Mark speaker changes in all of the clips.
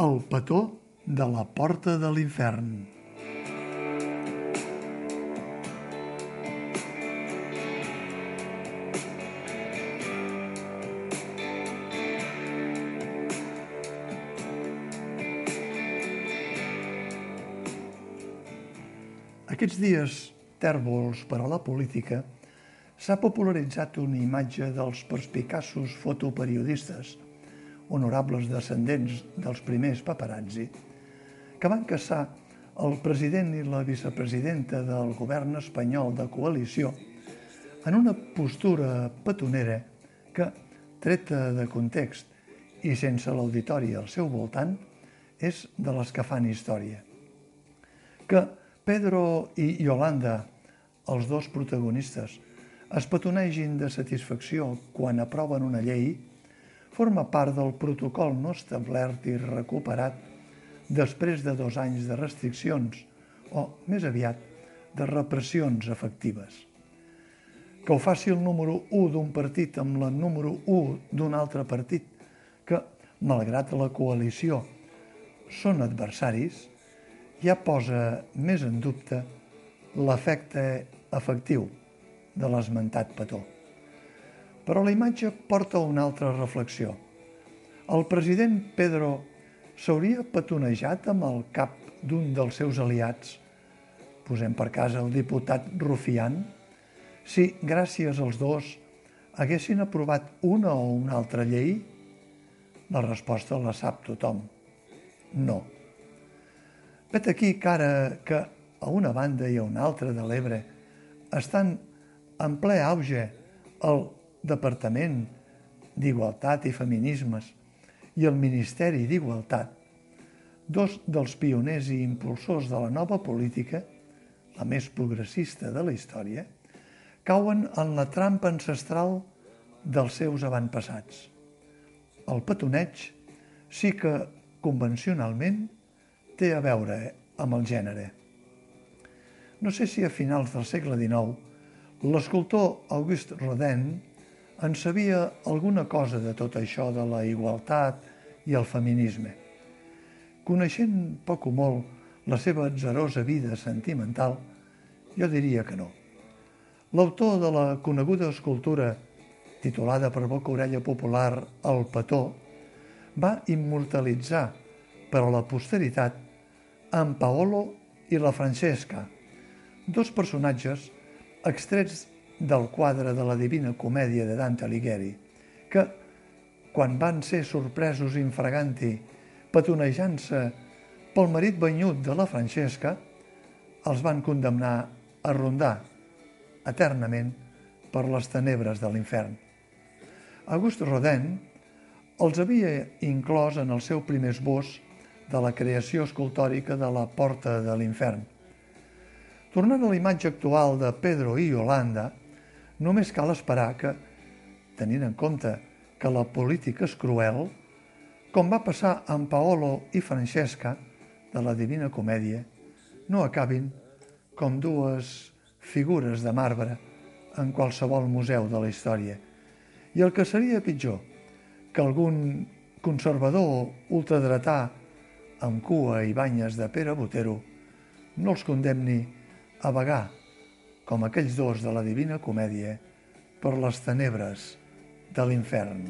Speaker 1: El petó de la porta de l'infern. Aquests dies tèrbols per a la política s'ha popularitzat una imatge dels perspicaços fotoperiodistes, honorables descendents dels primers paparazzi, que van caçar el president i la vicepresidenta del govern espanyol de coalició en una postura petonera que, treta de context i sense l'auditori al seu voltant, és de les que fan història. Que Pedro i Yolanda, els dos protagonistes, es petonegin de satisfacció quan aproven una llei forma part del protocol no establert i recuperat després de dos anys de restriccions o, més aviat, de repressions efectives. Que ho faci el número 1 d'un partit amb la número 1 d'un altre partit que, malgrat la coalició, són adversaris, ja posa més en dubte l'efecte efectiu de l'esmentat petó. Però la imatge porta una altra reflexió. El president Pedro s'hauria petonejat amb el cap d'un dels seus aliats, posem per casa el diputat Rufián, si, gràcies als dos, haguessin aprovat una o una altra llei? La resposta la sap tothom. No. Vet aquí que ara que a una banda i a una altra de l'Ebre estan en ple auge el Departament d'Igualtat i Feminismes i el Ministeri d'Igualtat, dos dels pioners i impulsors de la nova política, la més progressista de la història, cauen en la trampa ancestral dels seus avantpassats. El petoneig sí que convencionalment té a veure amb el gènere. No sé si a finals del segle XIX l'escultor Auguste Rodin en sabia alguna cosa de tot això de la igualtat i el feminisme. Coneixent poc o molt la seva atzerosa vida sentimental, jo diria que no. L'autor de la coneguda escultura titulada per boca orella popular El Petó, va immortalitzar per a la posteritat en Paolo i la Francesca, dos personatges extrets del quadre de la Divina Comèdia de Dante Alighieri, que, quan van ser sorpresos infraganti petonejant-se pel marit banyut de la Francesca, els van condemnar a rondar eternament per les tenebres de l'infern. August Rodin els havia inclòs en el seu primer esbós de la creació escultòrica de la Porta de l'Infern. Tornant a la imatge actual de Pedro i Yolanda, només cal esperar que, tenint en compte que la política és cruel, com va passar amb Paolo i Francesca de la Divina Comèdia, no acabin com dues figures de marbre en qualsevol museu de la història. I el que seria pitjor, que algun conservador ultradretà amb cua i banyes de Pere Botero, no els condemni a vagar, com aquells dos de la Divina Comèdia, per les tenebres de l'infern.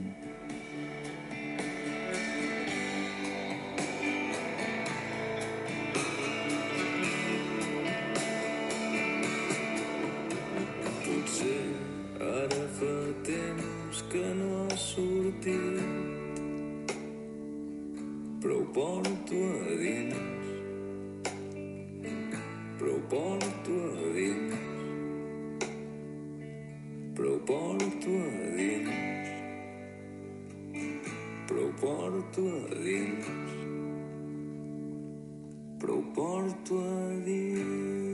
Speaker 2: Porto a dins però porto a dins porto a dins. Però ho porto a dins. Però ho porto a dins